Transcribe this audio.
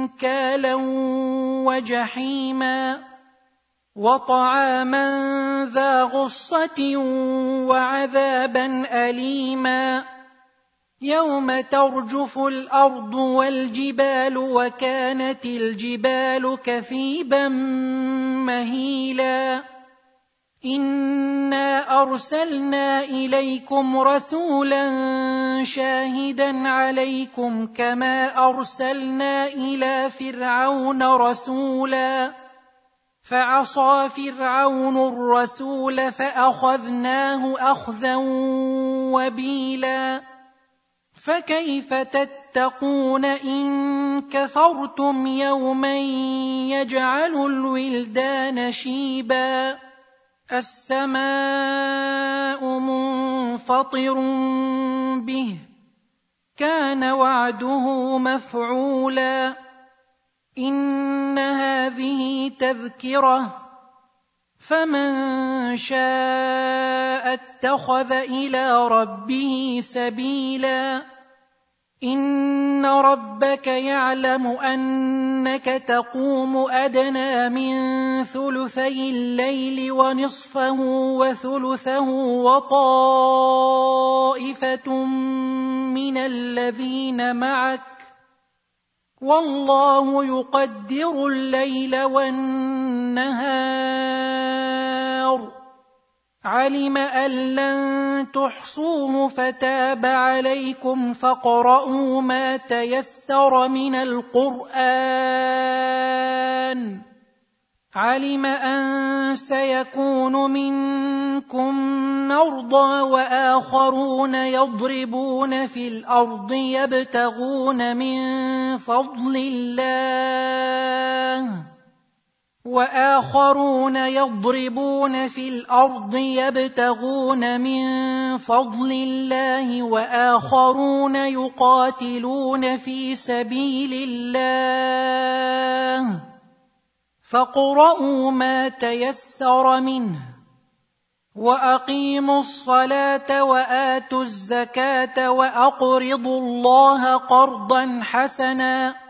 أنكالا وجحيما وطعاما ذا غصة وعذابا أليما يوم ترجف الأرض والجبال وكانت الجبال كثيبا مهيلا ارسلنا إليكم رسولا شاهدا عليكم كما أرسلنا إلى فرعون رسولا. فعصى فرعون الرسول فأخذناه أخذا وبيلا. فكيف تتقون إن كفرتم يوما يجعل الولدان شيبا؟ السماء منفطر به كان وعده مفعولا. إن هذه تذكرة فمن شاء اتخذ إلى ربه سبيلا. ان ربك يعلم انك تقوم ادنى من ثلثي الليل ونصفه وثلثه وطائفه من الذين معك والله يقدر الليل والنهار علم ان لن تحصوه فتاب عليكم فاقرؤوا ما تيسر من القران علم ان سيكون منكم مرضى واخرون يضربون في الأرض يبتغون من فضل الله وآخرون يضربون في الأرض يبتغون من فضل الله وآخرون يقاتلون في سبيل الله. فاقرؤوا ما تيسر منه وأقيموا الصلاة وآتوا الزكاة وأقرضوا الله قرضا حسنا